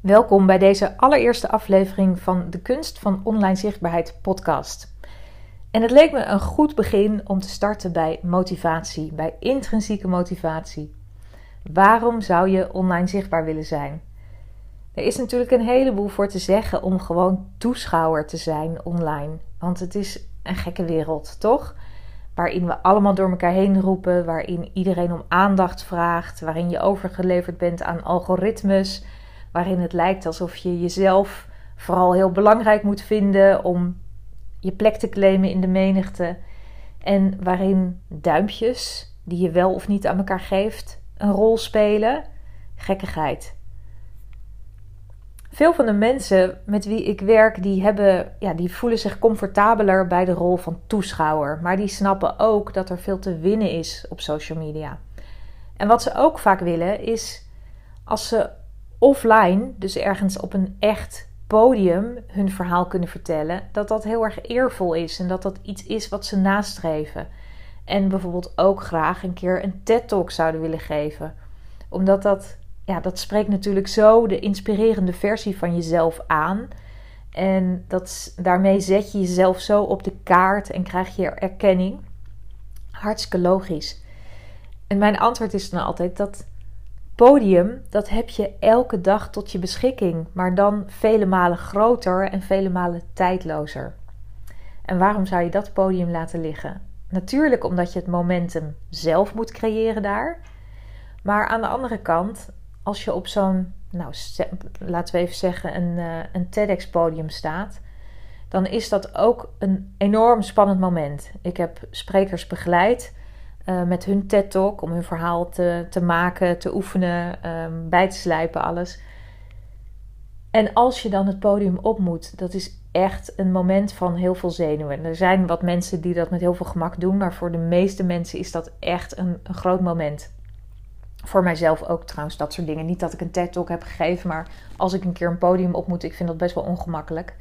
Welkom bij deze allereerste aflevering van de Kunst van Online Zichtbaarheid podcast. En het leek me een goed begin om te starten bij motivatie, bij intrinsieke motivatie. Waarom zou je online zichtbaar willen zijn? Er is natuurlijk een heleboel voor te zeggen om gewoon toeschouwer te zijn online. Want het is een gekke wereld, toch? Waarin we allemaal door elkaar heen roepen, waarin iedereen om aandacht vraagt, waarin je overgeleverd bent aan algoritmes waarin het lijkt alsof je jezelf vooral heel belangrijk moet vinden om je plek te claimen in de menigte. En waarin duimpjes, die je wel of niet aan elkaar geeft, een rol spelen. Gekkigheid. Veel van de mensen met wie ik werk, die, hebben, ja, die voelen zich comfortabeler bij de rol van toeschouwer. Maar die snappen ook dat er veel te winnen is op social media. En wat ze ook vaak willen is, als ze offline, dus ergens op een echt podium, hun verhaal kunnen vertellen, dat dat heel erg eervol is en dat dat iets is wat ze nastreven. En bijvoorbeeld ook graag een keer een TED-talk zouden willen geven. Omdat dat, ja, dat spreekt natuurlijk zo de inspirerende versie van jezelf aan. En dat, daarmee zet je jezelf zo op de kaart en krijg je erkenning. Hartstikke logisch. En mijn antwoord is dan altijd dat podium, dat heb je elke dag tot je beschikking, maar dan vele malen groter en vele malen tijdlozer. En waarom zou je dat podium laten liggen? Natuurlijk omdat je het momentum zelf moet creëren daar. Maar aan de andere kant, als je op zo'n, nou, laten we even zeggen, een, uh, een TEDx-podium staat, dan is dat ook een enorm spannend moment. Ik heb sprekers begeleid uh, met hun TED-talk om hun verhaal te, te maken, te oefenen, um, bij te slijpen, alles. En als je dan het podium op moet, dat is echt een moment van heel veel zenuwen. Er zijn wat mensen die dat met heel veel gemak doen, maar voor de meeste mensen is dat echt een, een groot moment. Voor mijzelf ook trouwens, dat soort dingen. Niet dat ik een TED-talk heb gegeven, maar als ik een keer een podium op moet, ik vind dat best wel ongemakkelijk.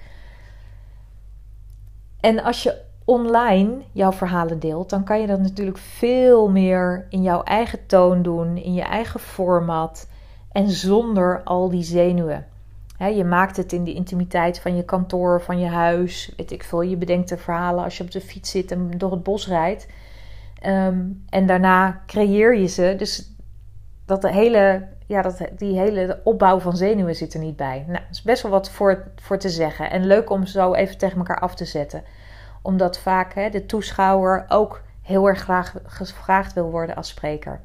En als je online jouw verhalen deelt, dan kan je dat natuurlijk veel meer in jouw eigen toon doen, in je eigen format en zonder al die zenuwen. je maakt het in de intimiteit van je kantoor, van je huis, weet ik veel. Je bedenkt de verhalen als je op de fiets zit en door het bos rijdt. Ehm, en daarna creëer je ze. Dus dat de hele, ja, dat, die hele opbouw van zenuwen zit er niet bij. Nou, dat is best wel wat voor, voor te zeggen. En leuk om zo even tegen elkaar af te zetten omdat vaak hè, de toeschouwer ook heel erg graag gevraagd wil worden als spreker.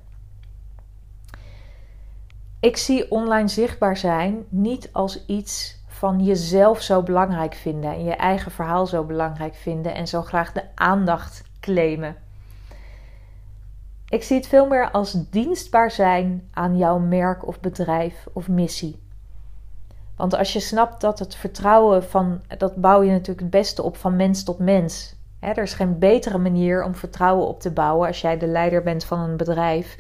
Ik zie online zichtbaar zijn niet als iets van jezelf zo belangrijk vinden en je eigen verhaal zo belangrijk vinden en zo graag de aandacht claimen. Ik zie het veel meer als dienstbaar zijn aan jouw merk of bedrijf of missie. Want als je snapt dat het vertrouwen van, dat bouw je natuurlijk het beste op van mens tot mens. er is geen betere manier om vertrouwen op te bouwen als jij de leider bent van een bedrijf.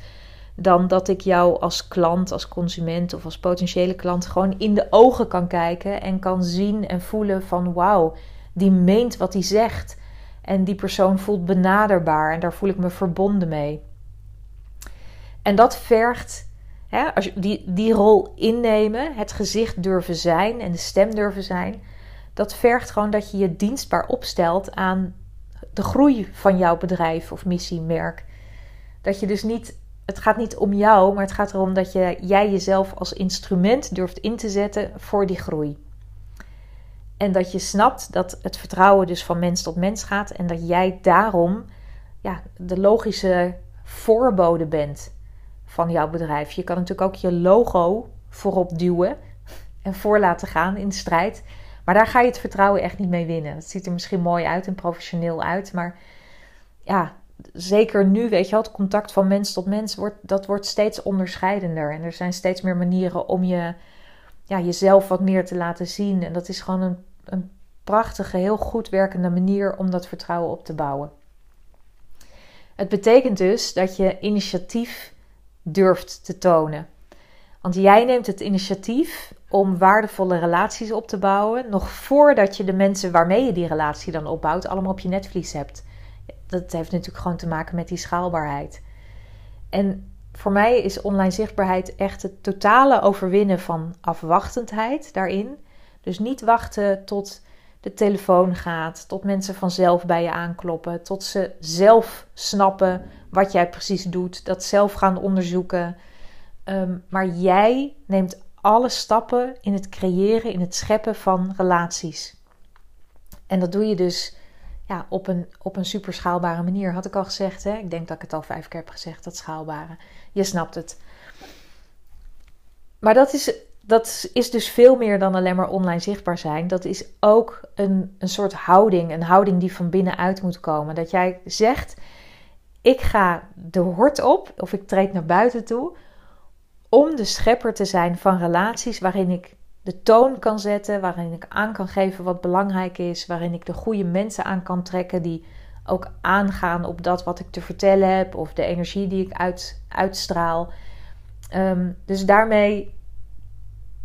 Dan dat ik jou als klant, als consument of als potentiële klant gewoon in de ogen kan kijken en kan zien en voelen van wauw, die meent wat hij zegt. En die persoon voelt benaderbaar en daar voel ik me verbonden mee. En dat vergt Hè, als je die, die rol innemen, het gezicht durven zijn en de stem durven zijn, dat vergt gewoon dat je je dienstbaar opstelt aan de groei van jouw bedrijf of missiemerk. Dat je dus niet, het gaat niet om jou, maar het gaat erom dat je, jij jezelf als instrument durft in te zetten voor die groei. En dat je snapt dat het vertrouwen dus van mens tot mens gaat en dat jij daarom ja, de logische voorbode bent van jouw bedrijf. Je kan natuurlijk ook je logo voorop duwen en voor laten gaan in strijd. Maar daar ga je het vertrouwen echt niet mee winnen. Het ziet er misschien mooi uit en professioneel uit, maar ja, zeker nu, weet je wel, het contact van mens tot mens wordt, dat wordt steeds onderscheidender. En er zijn steeds meer manieren om je, ja, jezelf wat meer te laten zien. En dat is gewoon een, een prachtige, heel goed werkende manier om dat vertrouwen op te bouwen. Het betekent dus dat je initiatief durft te tonen. Want jij neemt het initiatief om waardevolle relaties op te bouwen, nog voordat je de mensen waarmee je die relatie dan opbouwt, allemaal op je netvlies hebt. Dat heeft natuurlijk gewoon te maken met die schaalbaarheid. En voor mij is online zichtbaarheid echt het totale overwinnen van afwachtendheid daarin. Dus niet wachten tot de telefoon gaat, tot mensen vanzelf bij je aankloppen, tot ze zelf snappen wat jij precies doet, dat zelf gaan onderzoeken. Ehm, maar jij neemt alle stappen in het creëren, in het scheppen van relaties. En dat doe je dus ja, op, een, op een super schaalbare manier. Had ik al gezegd, hè? ik denk dat ik het al vijf keer heb gezegd, dat schaalbare. Je snapt het. Maar dat is, dat is dus veel meer dan alleen maar online zichtbaar zijn. Dat is ook een, een soort houding, een houding die van binnenuit moet komen. Dat jij zegt, ik ga de hort op of ik treed naar buiten toe om de schepper te zijn van relaties waarin ik de toon kan zetten, waarin ik aan kan geven wat belangrijk is, waarin ik de goede mensen aan kan trekken die ook aangaan op dat wat ik te vertellen heb of de energie die ik uit, uitstraal. Ehm, dus daarmee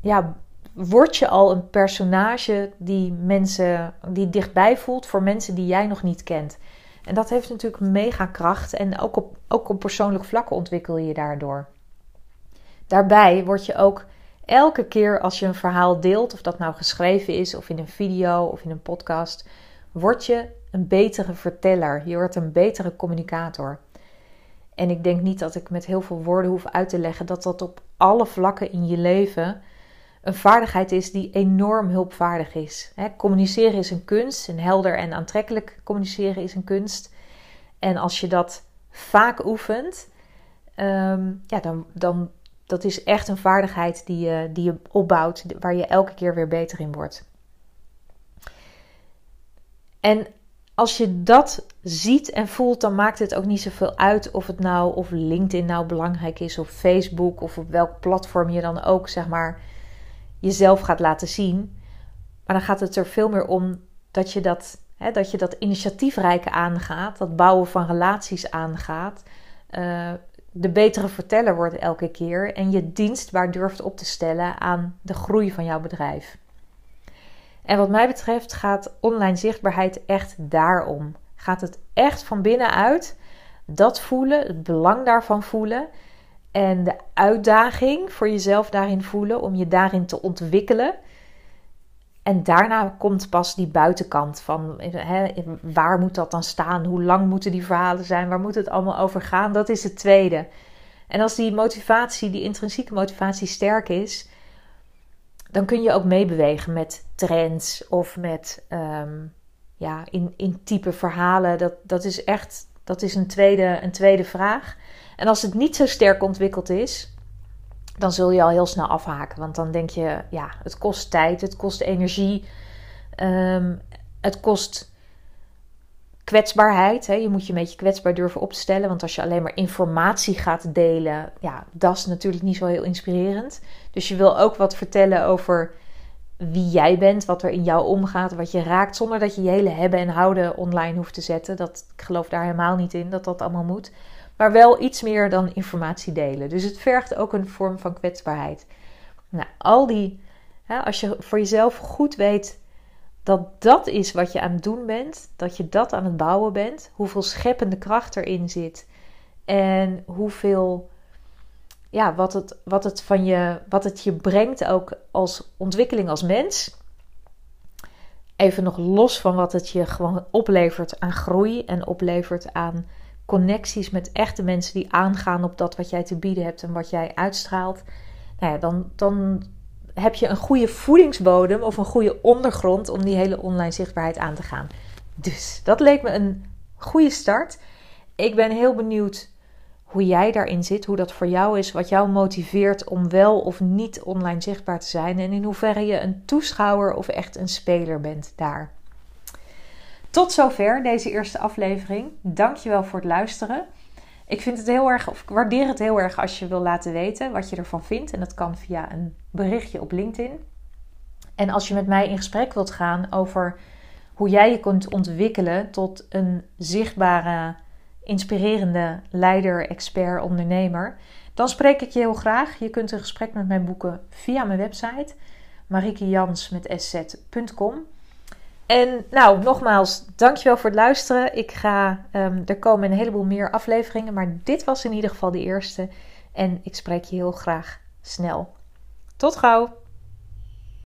ja, word je al een personage die mensen die dichtbij voelt voor mensen die jij nog niet kent. En dat heeft natuurlijk mega kracht en ook op, ook op persoonlijk vlak ontwikkel je daardoor. Daarbij word je ook elke keer als je een verhaal deelt, of dat nou geschreven is, of in een video of in een podcast, word je een betere verteller. Je wordt een betere communicator. En ik denk niet dat ik met heel veel woorden hoef uit te leggen dat dat op alle vlakken in je leven een vaardigheid is die enorm hulpvaardig is. communiceren is een kunst en helder en aantrekkelijk communiceren is een kunst. En als je dat vaak oefent, ehm, ja, dan, dan dat is echt een vaardigheid die je, die je opbouwt, waar je elke keer weer beter in wordt. En als je dat ziet en voelt, dan maakt het ook niet zoveel uit of het nou of LinkedIn nou belangrijk is, of Facebook, of op welk platform je dan ook zeg maar jezelf gaat laten zien. Maar dan gaat het er veel meer om dat je dat, hè, dat, je dat initiatiefrijke aangaat, dat bouwen van relaties aangaat. Uh, de betere verteller wordt elke keer en je dienstbaar durft op te stellen aan de groei van jouw bedrijf. En wat mij betreft gaat online zichtbaarheid echt daarom. Gaat het echt van binnenuit dat voelen, het belang daarvan voelen en de uitdaging voor jezelf daarin voelen om je daarin te ontwikkelen. En daarna komt pas die buitenkant van hè, waar moet dat dan staan? Hoe lang moeten die verhalen zijn? Waar moet het allemaal over gaan? Dat is het tweede. En als die motivatie, die intrinsieke motivatie sterk is, dan kun je ook meebewegen met trends of met um, ja, in, in type verhalen. Dat, dat is echt dat is een tweede, een tweede vraag. En als het niet zo sterk ontwikkeld is, dan zul je al heel snel afhaken. Want dan denk je, ja, het kost tijd, het kost energie, ehm, het kost kwetsbaarheid. Hè. Je moet je een beetje kwetsbaar durven op te stellen. Want als je alleen maar informatie gaat delen, ja, dat is natuurlijk niet zo heel inspirerend. Dus je wil ook wat vertellen over wie jij bent, wat er in jou omgaat, wat je raakt, zonder dat je je hele hebben en houden online hoeft te zetten. Dat, ik geloof daar helemaal niet in dat dat allemaal moet maar wel iets meer dan informatie delen. Dus het vergt ook een vorm van kwetsbaarheid. Nou, al die, als je voor jezelf goed weet dat dat is wat je aan het doen bent, dat je dat aan het bouwen bent, hoeveel scheppende kracht erin zit en hoeveel, ja, wat het, wat het, van je, wat het je brengt ook als ontwikkeling als mens. Even nog los van wat het je gewoon oplevert aan groei en oplevert aan connecties met echte mensen die aangaan op dat wat jij te bieden hebt en wat jij uitstraalt, nou ja, dan, dan heb je een goede voedingsbodem of een goede ondergrond om die hele online zichtbaarheid aan te gaan. Dus dat leek me een goede start. Ik ben heel benieuwd hoe jij daarin zit, hoe dat voor jou is, wat jou motiveert om wel of niet online zichtbaar te zijn en in hoeverre je een toeschouwer of echt een speler bent daar. Tot zover deze eerste aflevering. Dankjewel voor het luisteren. Ik vind het heel erg, of ik waardeer het heel erg als je wil laten weten wat je ervan vindt. En dat kan via een berichtje op LinkedIn. En als je met mij in gesprek wilt gaan over hoe jij je kunt ontwikkelen tot een zichtbare, inspirerende leider, expert, ondernemer, dan spreek ik je heel graag. Je kunt een gesprek met mij boeken via mijn website marikejans met sz.com. En nou, nogmaals, dankjewel voor het luisteren. Ik ga, um, er komen een heleboel meer afleveringen, maar dit was in ieder geval de eerste. En ik spreek je heel graag snel. Tot gauw!